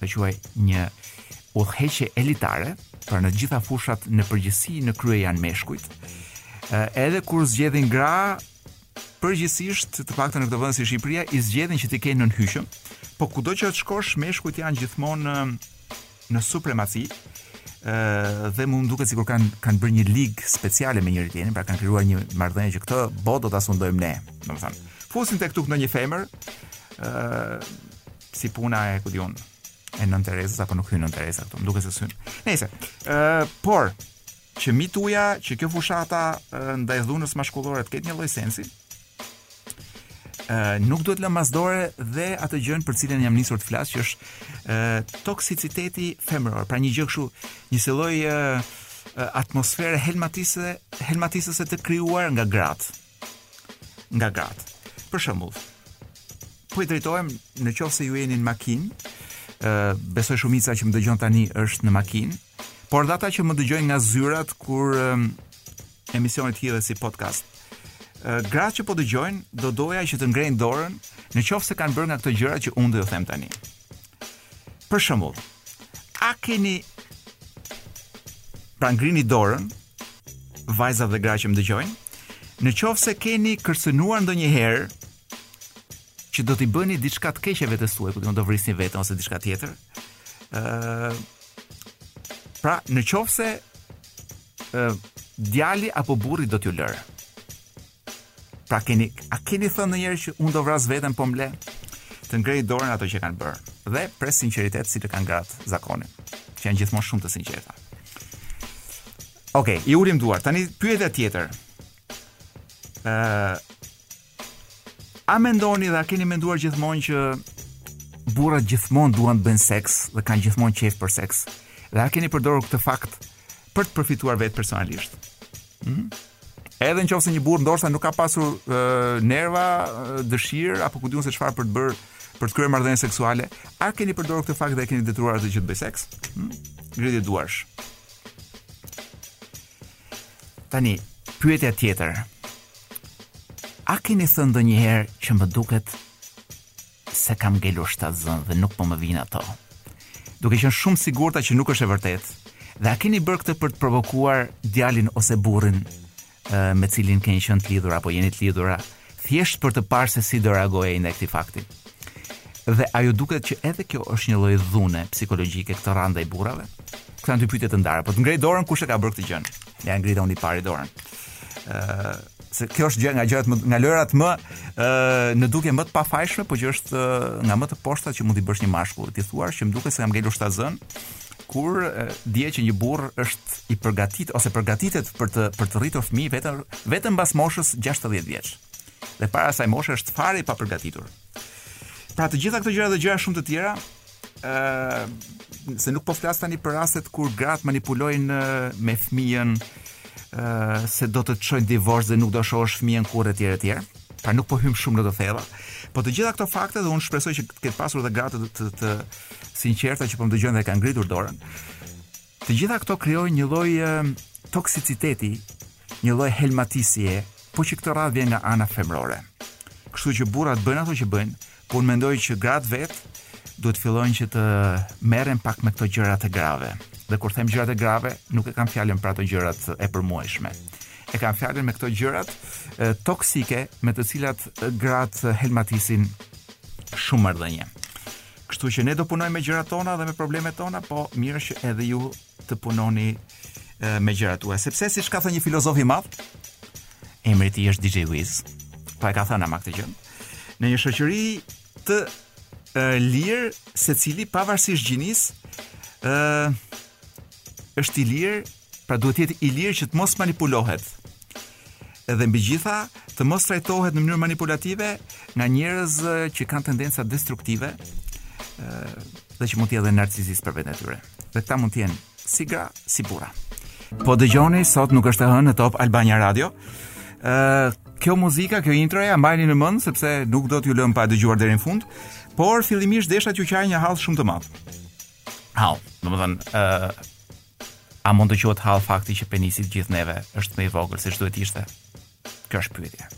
të quaj një udhëheqje elitare, pra në gjitha fushat në përgjithësi në krye janë meshkujt. Ë edhe kur zgjedhin gra përgjithsisht të paktën në këtë vend si Shqipëria i zgjedhin që t'i kenë nën hyqëm, po kudo që të shkosh meshkujt janë gjithmonë në supremaci dhe mund duket sikur kanë kanë bërë një ligë speciale me njëri tjetrin, pra kanë krijuar një marrëdhënie që këtë botë do ta sundojmë ne, domethënë. Fusin tek tuk ndonjë femër, ë si puna e ku di un e nën Terezës apo nuk hyn nën Tereza këtu, më duket se s'hyn. Nëse, ë por që mituja që kjo fushata ndaj dhunës mashkullore të ketë një lloj sensi. Ë nuk duhet lëmë mas dore dhe atë gjën për cilën jam nisur të flas që është ë toksiciteti femëror. Pra një gjë kështu, një si lloj atmosfere helmatisëse, helmatisëse të krijuar nga gratë. nga gratë. Për shembull, po i drejtohem në qoftë se ju jeni në makinë, ë besoj shumica që më dëgjon tani është në makinë, por edhe ata që më dëgjojnë nga zyrat kur emisioni hidhet si podcast. Gratë që po dëgjojnë, do doja që të ngrenë dorën në qoftë se kanë bërë nga këto gjëra që unë do t'ju them tani. Për shembull, a keni pra ngrini dorën vajza dhe gra që më dëgjoni, në qoftë se keni kërcënuar ndonjëherë që do t'i bëni diçka të keqe vetes tuaj, ku do të vrisni veten ose diçka tjetër. ë uh, Pra, në qoftë se ë uh, djali apo burri do t'ju lërë. Pra keni, a keni thënë ndonjëherë që unë do vras veten po më le? Të ngrenë dorën ato që e kanë bërë dhe pres sinqeritet siç e kanë gratë zakonin, që janë gjithmonë shumë të sinqerta. Okej, okay, i ulim duart. Tani pyetja tjetër. Ë uh, A mendoni dhe a keni menduar gjithmonë që burrat gjithmonë duan të bëjnë seks dhe kanë gjithmonë qejf për seks? Dhe a e keni përdorur këtë fakt për të përfituar vetë personalisht. Hmm? Edhe në qoftë se një burrë ndoshta nuk ka pasur e, nerva, e, dëshirë, apo ku di unë se çfarë për të bërë për të kryer marrëdhënie seksuale, a e keni përdorur këtë fakt dhe e keni detyruar atë që të bëjë seks? Hmm? Ngritje duarsh. Tani, pyetja tjetër. A keni thënë ndonjëherë që më duket Se kam ngelur shtatzënë dhe nuk po më vijnë ato. Duke qenë shumë të sigurta që nuk është e vërtetë. Dhe a e keni bërë këtë për të provokuar djalin ose burrin me të cilin keni qenë të lidhur apo jeni të lidhura, thjesht për të parë se si do reagojë ai ndaj këtij fakti? Dhe a ju duket që edhe kjo është një lloj dhune psikologjike këtë radhë ndaj burrave? Këto janë dy pyetje të ndara, por të ngrejë dorën kush e ka bërë këtë gjë? Ja ngrita unë i pari dorën. Ëh, se kjo është një nga gjërat më nga lojërat më ë në dukje më të pafajshme, por që është nga më të poshtrat që mund t'i bësh një mashkulli. T'i thuash që më duket se kam ngelur shtatzënë kur dihet që një burrë është i përgatit ose përgatitet për të për të rritur fëmijë vetëm vetëm mbas moshës 60 vjeç. Dhe para asaj moshe është fare i papërgatitur. Pra të gjitha këto gjëra dhe gjëra shumë të tjera ë se nuk po flas tani për rastet kur gratë manipulojnë me fëmijën ë se do të çoj në divorc dhe nuk do shohësh fëmijën kurrë etj etj. Pra nuk po hym shumë në të thella. Po të gjitha këto fakte dhe unë shpresoj që të ketë pasur dhe gra të të, të sinqerta që po më dëgjojnë dhe kanë ngritur dorën. Të gjitha këto krijojnë një lloj toksiciteti, një lloj helmatisie, po që këtë radhë vjen nga ana femrore. Kështu që burrat bëjnë ato që bëjnë, por unë mendoj që gratë vet duhet të fillojnë që të merren pak me këto gjërat e grave. Dhe kur them gjërat e grave, nuk e kam fjalën për ato gjërat e përmuajshme. E kam fjalën me këto gjërat toksike me të cilat gratë helmatisin shumë marrëdhënie. Kështu që ne do punojmë me gjërat tona dhe me problemet tona, po mirë që edhe ju të punoni me gjërat tua, sepse siç ka thënë një filozof i madh, emri i tij është DJ Wiz. Po e ka thënë ama këtë gjë. Në një shoqëri të e, lirë, secili pavarësisht gjinisë, ë është i lirë Pra duhet të jetë i lirë që të mos manipulohet. Dhe mbi të gjitha, të mos trajtohet në mënyrë manipulative nga njerëz që kanë tendenca destruktive, dhe që mund të jetë edhe narcisist për veten e tyre. Dhe këta mund të jenë si gra, si burra. Po dëgjoni, sot nuk është e hënë në Top Albania Radio. Ë, kjo muzika, kjo introja mbajeni në mend sepse nuk do t'ju lëm pa dëgjuar deri në fund, por fillimisht desha t'ju qaj një hall shumë të madh. Hall, domethënë, ë, A mund të quhet hall fakti që penisi të gjithë neve është më i vogël se ç'duhet ishte? Kjo është pyetja.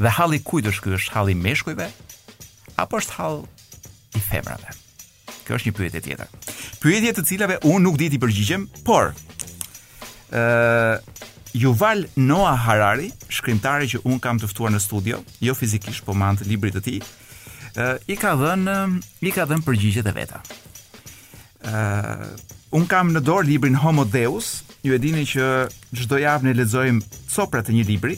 Dhe hall i kujt është ky? Është hall i meshkujve apo është hall i femrave? Kjo është një pyetje tjetër. Pyetje të cilave unë nuk di t'i përgjigjem, por ë uh, Yuval Noah Harari, shkrimtari që un kam të ftuar në studio, jo fizikisht, po me anë të librit të tij, uh, i ka dhënë i ka dhënë përgjigjet e veta. Uh, un kam në dorë librin Homo Deus, ju e dini që çdo javë ne lexojmë copra të një libri.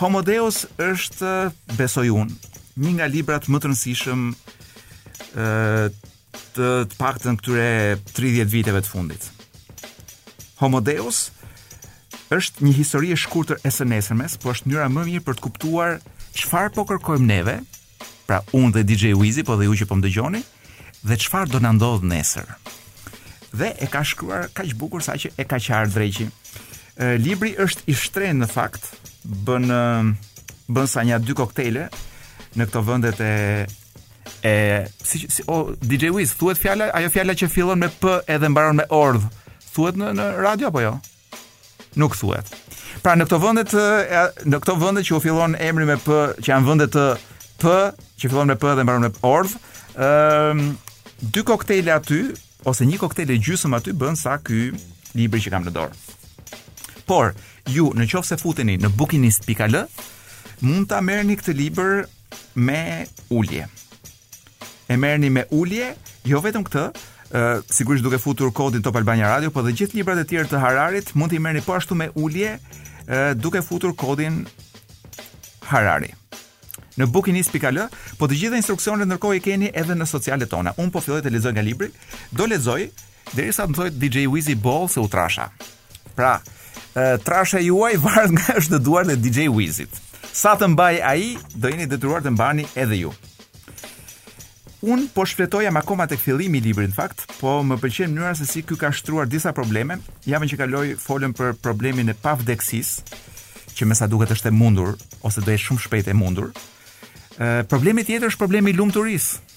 Homo Deus është besoj un, një nga librat më të rëndësishëm ë të, të paktën këtyre 30 viteve të fundit. Homo Deus është një histori e shkurtër e së nesërmes, por është mënyra më e mirë për të kuptuar çfarë po kërkojmë neve Pra unë dhe DJ Wizi, po dhe ju që po më dëgjoni, dhe çfarë do na ndodh nesër. Dhe e ka shkruar kaq bukur sa që e ka qarë dreqi. Libri është i shtrenë në fakt, bën bën sa nja dy koktele në këto vendet e e si, si o DJ Wiz thuhet fjala ajo fjala që fillon me p edhe mbaron me ordh thuhet në në radio apo jo Nuk thuhet. Pra në këto vende të në këto vende që u fillon emri me p, që janë vende të p, që fillon me p edhe mbaron me ordh, ë ehm, dy koktejle aty ose një koktejl e gjysmë aty bën sa ky libri që kam në dorë. Por ju në qoftë se futeni në bukinist.al mund ta merrni këtë libër me ulje. E merrni me ulje, jo vetëm këtë, ë sigurisht duke futur kodin Top Albania Radio, por dhe gjithë librat e tjerë të Hararit mund t'i merrni po ashtu me ulje, ë duke futur kodin Harari. Në bukinist.al, po të gjitha instruksionet ndërkohë i keni edhe në socialet tona. Un po filloj të lexoj nga libri, do lexoj Derisa më thojt DJ Wizi Ball se u trasha. Pra, trasha juaj varet nga është në duart e DJ Wizit. Sa të mbaj ai, do jeni detyruar të mbani edhe ju. Un po shfletoja më akoma tek fillimi i librit, në fakt, po më pëlqen mënyra se si ky ka shtruar disa probleme. Javën që kaloi folëm për problemin e pavdekësisë, që me sa duket është e mundur ose do jetë shumë shpejt e mundur. Ë problemi tjetër është problemi i lumturisë.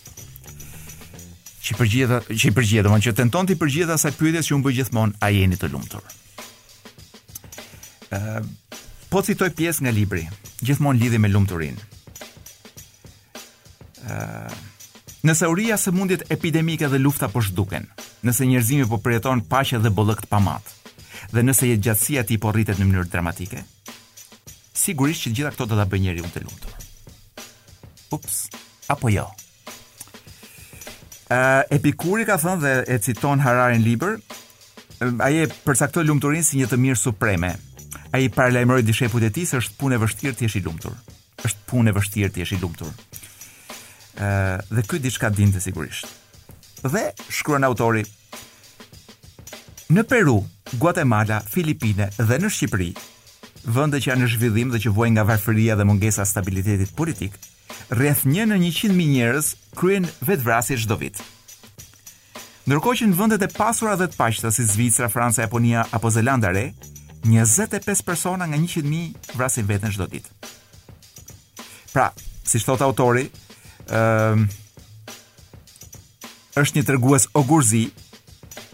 Që i përgjigjet, që i përgjigjet, domthonjë që tenton të përgjigjet asaj pyetjes që un bëj gjithmonë, a jeni të lumtur? Ë uh, po citoj pjesë nga libri, gjithmonë lidhje me lumturinë. Ë uh, Nëse uria sëmundjet epidemike dhe lufta po zhduken, nëse njerëzimi po përjeton paqe dhe bollëk të pamatë, dhe nëse jetëgjatësia e tij po rritet në mënyrë dramatike. Sigurisht që të gjitha këto do ta bëjnë njeriun të lumtur. Ups, apo jo. Ë uh, Epikuri ka thënë dhe e citon Harari në libër, ai e përcaktoi lumturinë si një të mirë supreme. Ai paralajmëroi dishepujt e tij se është punë e vështirë të jesh i lumtur. Është punë e vështirë të jesh i lumtur. Ë uh, dhe ky diçka dinte sigurisht. Dhe shkruan autori Në Peru, Guatemala, Filipine dhe në Shqipëri, Vende që janë në zhvillim dhe që vuajnë nga varfëria dhe mungesa e stabilitetit politik, rreth një në njëqind mijë njerëz kryejnë vetëvrasje çdo vit. Ndërkohë që në vendet e pasura dhe të paqta si Zvicra, Franca, Japonia apo Zelanda e Re, 25 persona nga 100.000 vrasin veten çdo vit. Pra, siç thot autori, ë uh, është një tregues ogurzi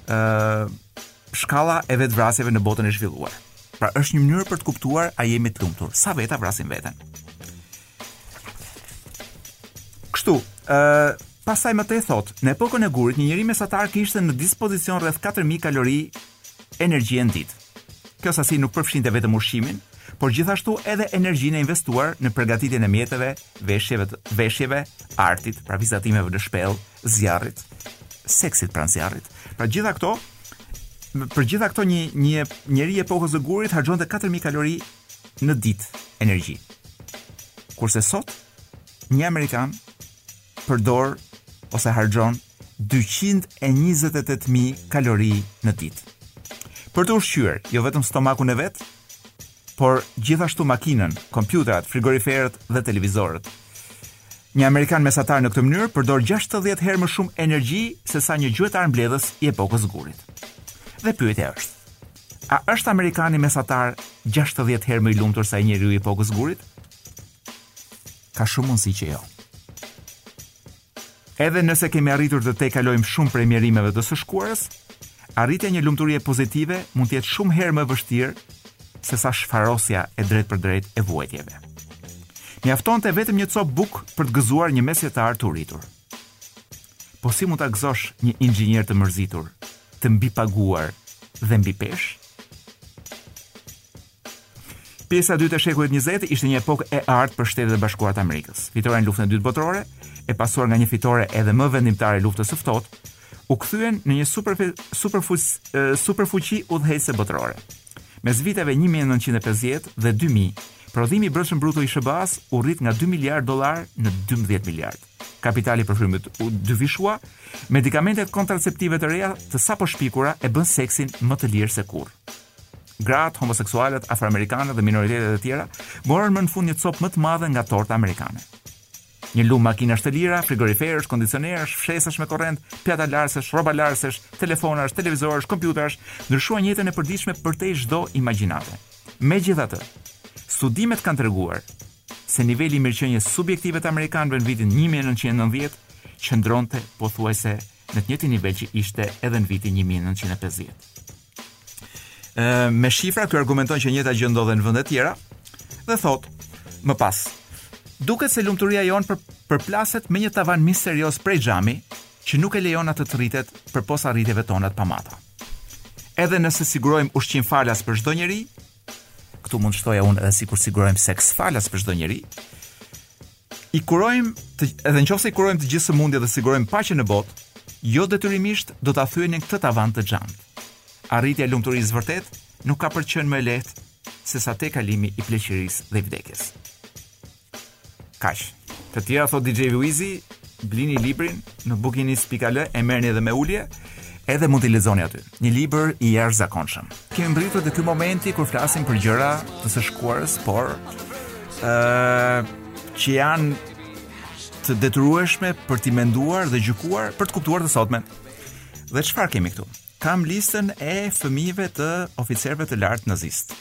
ë uh, shkalla e vetvrasjeve në botën e zhvilluar. Pra është një mënyrë për të kuptuar a jemi të lumtur. Sa veta vrasin veten. Kështu, ë uh, pastaj më tej thot, në epokën e gurit një njeri mesatar kishte në dispozicion rreth 4000 kalori energjie në ditë. Kjo sasi nuk përfshinte vetëm ushqimin, por gjithashtu edhe energjinë e investuar në përgatitjen e mjeteve, veshjeve, veshjeve, artit, pra vizatimeve në shpellë, zjarrit, seksit pranë zjarrit. Pra gjitha këto për gjitha këto një një njeri i epokës së gurit harxhonte 4000 kalori në ditë energji. Kurse sot një amerikan përdor ose harxhon 228.000 kalori në ditë. Për të ushqyer jo vetëm stomakun e vet, por gjithashtu makinën, kompjuterat, frigoriferët dhe televizorët. Një amerikan mesatar në këtë mënyrë përdor 60 herë më shumë energji se sa një gjuetar mbledhës i epokës së gurit. Dhe pyetja është, a është amerikani mesatar 60 herë më i lumtur se ai njeriu i epokës së gurit? Ka shumë mundësi që jo. Edhe nëse kemi arritur të tejkalojmë shumë prej mjerimeve të së shkuarës, arritja e një lumturie pozitive mund të jetë shumë herë më e vështirë se sa shfarosja e drejtpërdrejtë e vuajtjeve. Mjaftonte vetëm një copë bukë për të gëzuar një mesjetar të uritur. Po si mund ta gëzosh një inxhinier të mërzitur, të mbipaguar dhe mbipeshë? Pjesa e dytë e shekullit XX ishte një epokë e artë për Shtetet e Bashkuara të Amerikës. Fitore në Luftën e Dytë Botërore, e pasuar nga një fitore edhe më vendimtare e Luftës së Ftohtë, u kthyen në një super superfuqi udhëheqëse botërore. Mes viteve 1950 dhe 2000, prodhimi i brendshëm bruto i SHBA-s u rrit nga 2 miliardë dollarë në 12 miliardë. Kapitali për frymë u dyfishua, medikamentet kontraceptive të reja të saposhpikura e bënë seksin më të lirë se kurrë. Gratë, homoseksualët, afroamerikanët dhe minoritetet e tjera morën më në fund një copë më të madhe nga torta amerikane. Një lumë makinash të lira, frigoriferësh, kondicionerësh, fshesash me korrent, pjatalarësesh, rrobalarësesh, telefonash, televizorësh, kompjuterash, ndryshuan jetën e përditshme përtej çdo imagjinate. Megjithatë, studimet kanë treguar se niveli i mirëqenies subjektive të amerikanëve në vitin një mijë e nëntëqind e nëntëdhjetë qëndronte pothuajse në të njëjtin nivel që ishte edhe në vitin një mijë e nëntëqind e pesëdhjetë. Ë me shifra ky argumenton që njëta gjë ndodh edhe në vende të tjera dhe thotë më pas duket se lumturia jonë për, përplaset me një tavan misterioz prej xhami që nuk e lejon atë të rritet përpos arritjeve tona të pamata. Edhe nëse sigurojmë ushqim falas për çdo njeri, këtu mund të shtoja unë edhe sikur sigurojmë seks falas për çdo njeri, i kurojmë të, edhe nëse i kurojmë të gjithë sëmundjet dhe sigurojmë paqen në botë, jo detyrimisht do ta thyenim këtë tavan të xhamtë. Arritja e lumturisë së vërtetë nuk ka për të qenë më e lehtë se sa tejkalimi i pleqërisë dhe i vdekjes. Kaq. Të tjera thotë DJ Luizi, blini librin në bukinist.al e merrni edhe me ulje, edhe mund t'i lexoni aty. Një libër i jashtëzakonshëm. Kemi mbërritur te ky momenti kur flasim për gjëra të së shkuarës, por ë uh, që janë të detyrueshme për t'i menduar dhe gjykuar për të kuptuar të sotmen. Dhe çfarë kemi këtu? Kam listën e fëmijëve të oficerëve të lartë nazistë.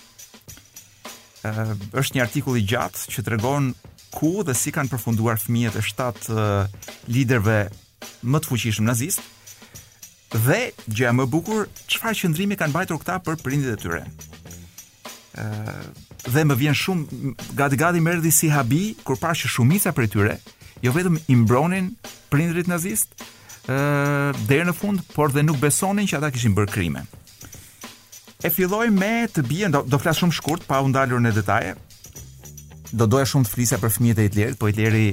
është një artikull i gjatë që tregon ku dhe si kanë përfunduar fëmijët e shtatë uh, liderëve më të fuqishëm nazistë. Dhe gjëja më e bukur, çfarë qëndrimi kanë mbajtur këta për prindërit e tyre. ë uh, dhe më vjen shumë gati gati më erdhi si habi kur pashë që shumica prej tyre jo vetëm i mbronin prindërit nazistë ë uh, deri në fund, por dhe nuk besonin që ata kishin bërë krime. E filloj me të bijën, do, do flas shumë shkurt pa u ndalur në detaje. Do doja shumë të flisja për fëmijët e Hitlerit, po Hitleri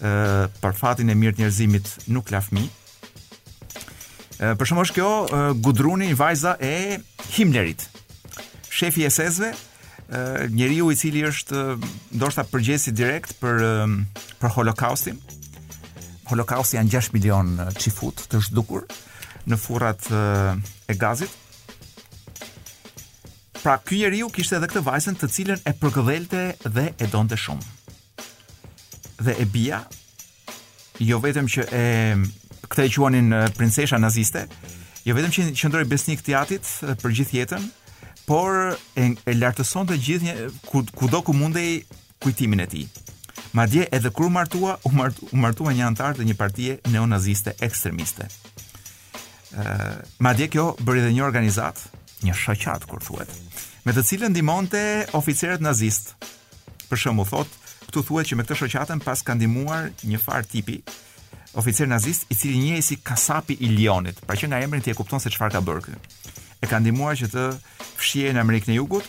ë për fatin e mirë të njerëzimit nuk la fëmijë. Për shembull është kjo Gudruni, vajza e Himmlerit, shefit të SS-ve, njeriu i cili është ndoshta përgjegjësi direkt për për holokaustin. Holokausti janë 6 milion çifutë të zhdukur në furrat e gazit. Pra ky njeriu kishte edhe këtë vajzën të cilën e përkëdhelte dhe e donte shumë. Dhe e bija Jo vetëm që e këtë e quanin princesha naziste, jo vetëm që qëndroi besnike të atit për gjithë jetën, por e, e lartësonte gjithënjë, ku, kudo ku mundej kujtimin e tij. Madje edhe kur u martua, u, mart, u martua me një anëtar të një partie neonaziste ekstremiste. Madje kjo bëri dhe një organizatë, një shoqatë ku thuhet, me të cilën ndihmonte oficerët nazistë. Për shembull thotë, këtu thuhet që me këtë shoqatën paska ndihmuar njëfarë tipi oficer nazist i cili njihej si kasapi i Lionit, pra që nga emri ti e kupton se çfarë ka bërë ky. E ka ndihmuar që të fshihej në Amerikën e Jugut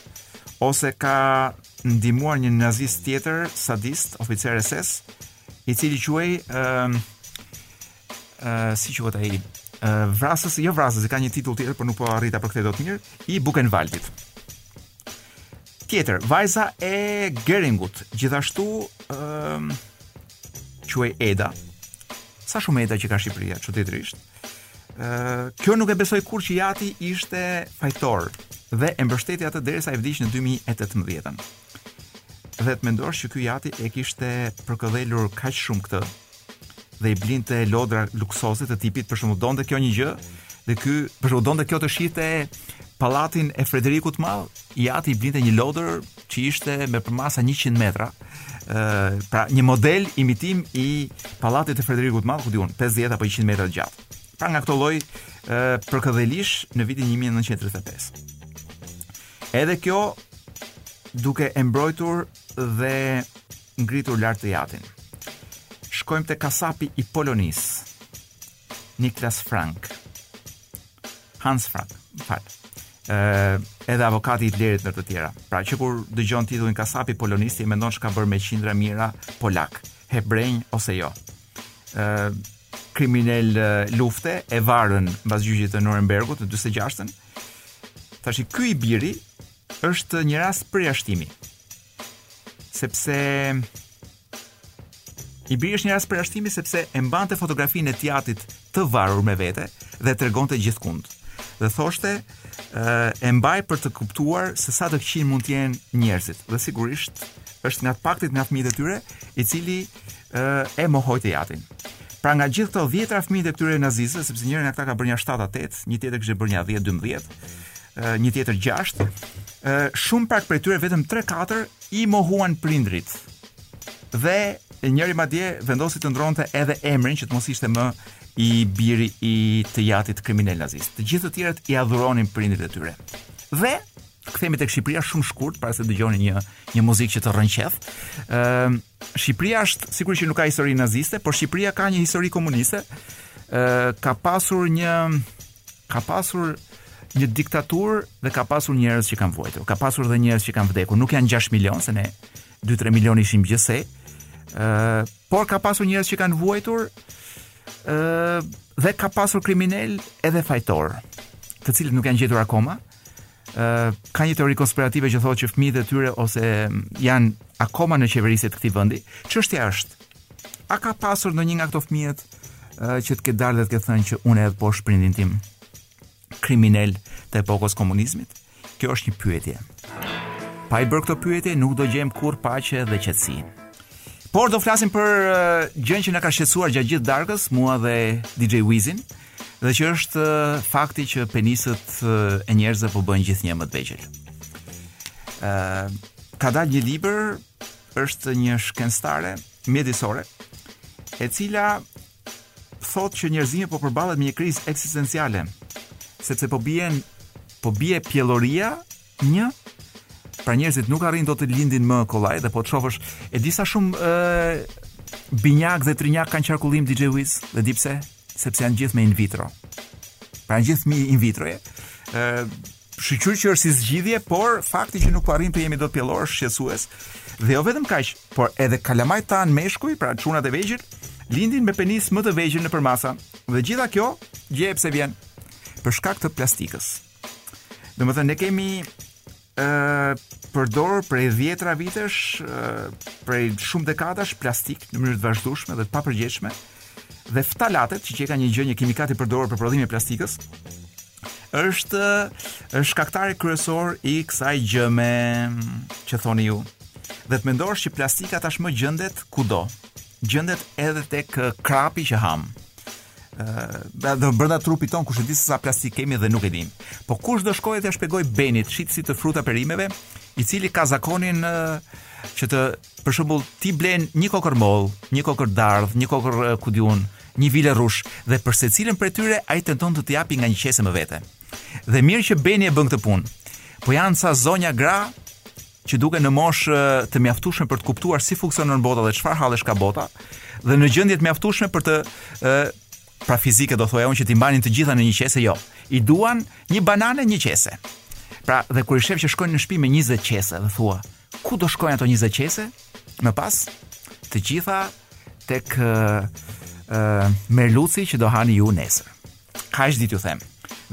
ose ka ndihmuar një nazist tjetër sadist, oficer SS, i cili quhej ë uh, si quhet ai uh, vrasësi jo vrasësi ka një titull tjetër por nuk po arrij ta përkthej dot mirë i Buchenwaldit tjetër vajza e Geringut gjithashtu um, quhej Eda sa shumë Eda që ka Shqipëria çuditërisht uh, kjo nuk e besoi kurrë që i ati ishte fajtor dhe e mbështeti atë derisa vdiq në 2018 dhe të mendosh që ky i ati e kishte përkëdhelur kaq shumë këtë dhe i blinte lodra luksoze të tipit, për shembull donte kjo një gjë dhe ky për shembull donte kjo të shihte pallatin e Frederikut të Madh, i ati i blinte një lodër që ishte me përmasa 100 metra. ë pra një model imitim i pallatit të Frederikut të Madh, ku di unë, 50 apo 100 metra të gjatë. Pra nga këto lloj ë përkëdhelish në vitin 1935. Edhe kjo duke e mbrojtur dhe ngritur lart të jatin. Shkojmë te kasapi i Polonisë. Niklas Frank. Hans Frank, fal, Ëh, edhe avokati i Hitlerit ndër të tjera. Pra që kur dëgjon titullin kasapi i Polonisë ti e mendon ç'ka bërë me qindra mijëra polakë, hebrenj ose jo. Ëh, kriminel lufte e varën mbas gjyqit të Nurembergut në 46-ën. Tashi ky i biri është një rast përjashtimi. Sepse I biri është një rast përjashtimi sepse e mbante fotografinë e të jatit të varur me vete dhe tregonte gjithkund. Dhe thoshte, e mbaj për të kuptuar se sa të këqij mund të jenë njerëzit. Dhe sigurisht është nga të paktët nga fëmijët e tyre, i cili e mohoi të jatin. Pra nga gjithë këto 10 fëmijët e këtyre nazistëve, sepse njëri nga këta ka bërë një 7-8, një tjetër kishte bërë një 10-12, një tjetër 6, Shumë pak prej tyre, vetëm tre-katër, i mohuan prindërit. Dhe njëri madje vendosi të ndronte edhe emrin që të mos ishte më i biri i të jatit kriminel nazist. Të gjithë të tjerët i adhuronin prindërit e tyre. Dhe kthehemi tek Shqipëria shumë shkurt para se dëgjoni një një muzikë që të rrënqeth. Ë uh, Shqipëria është sigurisht që nuk ka histori naziste, por Shqipëria ka një histori komuniste. Ë uh, ka pasur një Ka pasur një diktaturë dhe ka pasur njerëz që kanë vuajtur. Ka pasur edhe njerëz që kanë vdekur. Nuk janë 6 milionë, se ne 2-3 milionë ishim gjithsej. Ë, uh, por ka pasur njerëz që kanë vuajtur. Ë uh, dhe ka pasur kriminelë edhe fajtorë, të cilët nuk janë gjetur akoma. ka një teori konspirative që thotë që fëmijët e tyre ose janë akoma në qeverisje të këtij vendi. Çështja është a ka pasur ndonjë nga këto fëmijët që të ketë dalë dhe të ketë thënë që unë e denoncoj prindin tim kriminel të epokës së komunizmit? Kjo është një pyetje. Pa i bërë këto pyetje nuk do gjejmë kurrë paqe dhe qetësi. Por do flasim për gjënë që na ka shqetësuar gjatë gjithë darkës, mua dhe DJ Wizin, Dhe që është fakti që peniset e njerëzve po bëhen gjithnjë më të vegjël. Ë ka dalë një libër, është një shkencëtare mjedisore, e cila thotë që njerëzimi po përballet me një krizë ekzistenciale, sepse po bien po bie pjelloria Një Pra njerëzit nuk arrijnë dot të lindin më kollaj dhe po të shofësh e di sa shumë ë binjakë dhe trinjakë ka në qarkullim DJ Wiz dhe e di pse sepse janë gjithë me in vitro. Pra janë gjithë me in vitro. Ë shqyr që është si zgjidhje, por fakti që nuk po arrijmë të jemi dot pjellorë është shqetësues. Dhe jo vetëm kaq, por edhe kalamajtë tanë meshkuj, pra çunat e vegjël, lindin me penis më të vogël në përmasa. Dhe gjitha kjo, gjeje pse vjen për shkak të plastikës. Domethënë ne kemi ë përdor prej dhjetra vitesh, prej shumë dekadash plastik në mënyrë të vazhdueshme dhe të papërgjegjshme. Dhe ftalatet, që qenka një gjë, një kimikat i përdorur për prodhimin e plastikës, është është shkaktari kryesor i kësaj gjëme që thoni ju. Dhe të mendosh që plastika tashmë gjendet kudo. Gjendet edhe tek krapi që ham. dhe brenda trupit tonë kush e di se sa plastik kemi dhe nuk e dimë. Po kush do shkojë t'ia shpjegojë Benit, shitësit të fruta perimeve, i cili ka zakonin që të për shembull ti blen një kokërr mollë, një kokërr dardhë, një kokërr ku di unë, një vile rrush dhe për secilën prej tyre ai tenton të të japi nga një qese më vete. Dhe mirë që Beni e bën këtë punë. Po janë ca zonja gra që duken në moshë të mjaftueshme për të kuptuar si funksionon bota dhe çfarë hallesh ka bota dhe në gjendje të mjaftueshme për të e, pra fizike do thoja unë që t'i mbanin të gjitha në një qese, jo. I duan një banane, një qese. Pra, dhe kur i shef që shkojnë në shtëpi me 20 qese dhe thua, ku do shkojnë ato 20 qese? Më pas, të gjitha tek ë uh, merluci që do hani ju nesër. Kaq di t'ju them.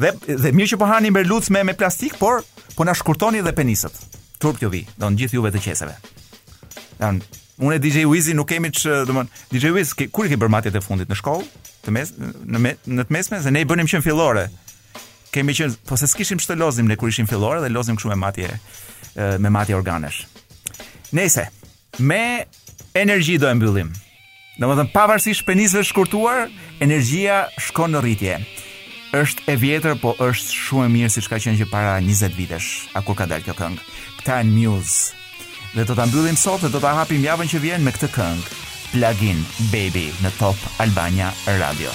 Dhe dhe mirë që po hani merluc me me plastik, por po na shkurtoni edhe penisët. Turp t'ju vijë të gjithë juve të qeseve. Jan, unë DJ Wizi nuk kemi ç, domthon, DJ Wiz, ke, kur i ke bërë matjet e fundit në shkollë? Të mes në me, në të mesme se ne i bënim që në fillore. Kemi qenë, po se s'kishim ç'të lozim ne kur ishim fillore dhe lozim kështu me matje me matje organesh. Nëse Me energji do e mbyllim. Domethënë, pavarësisht penisëve shkurtuar, energjia shkon në rritje. është e vjetër, po është shumë e mirë siç ka qenë që para 20 vitesh, a kur ka dalë kjo këngë. Këta Muse. Dhe do ta mbyllim sot dhe do ta hapim javën që vjen me këtë këngë. Plug In Baby në Top Albania Radio. Plug In Baby në Top Albania Radio.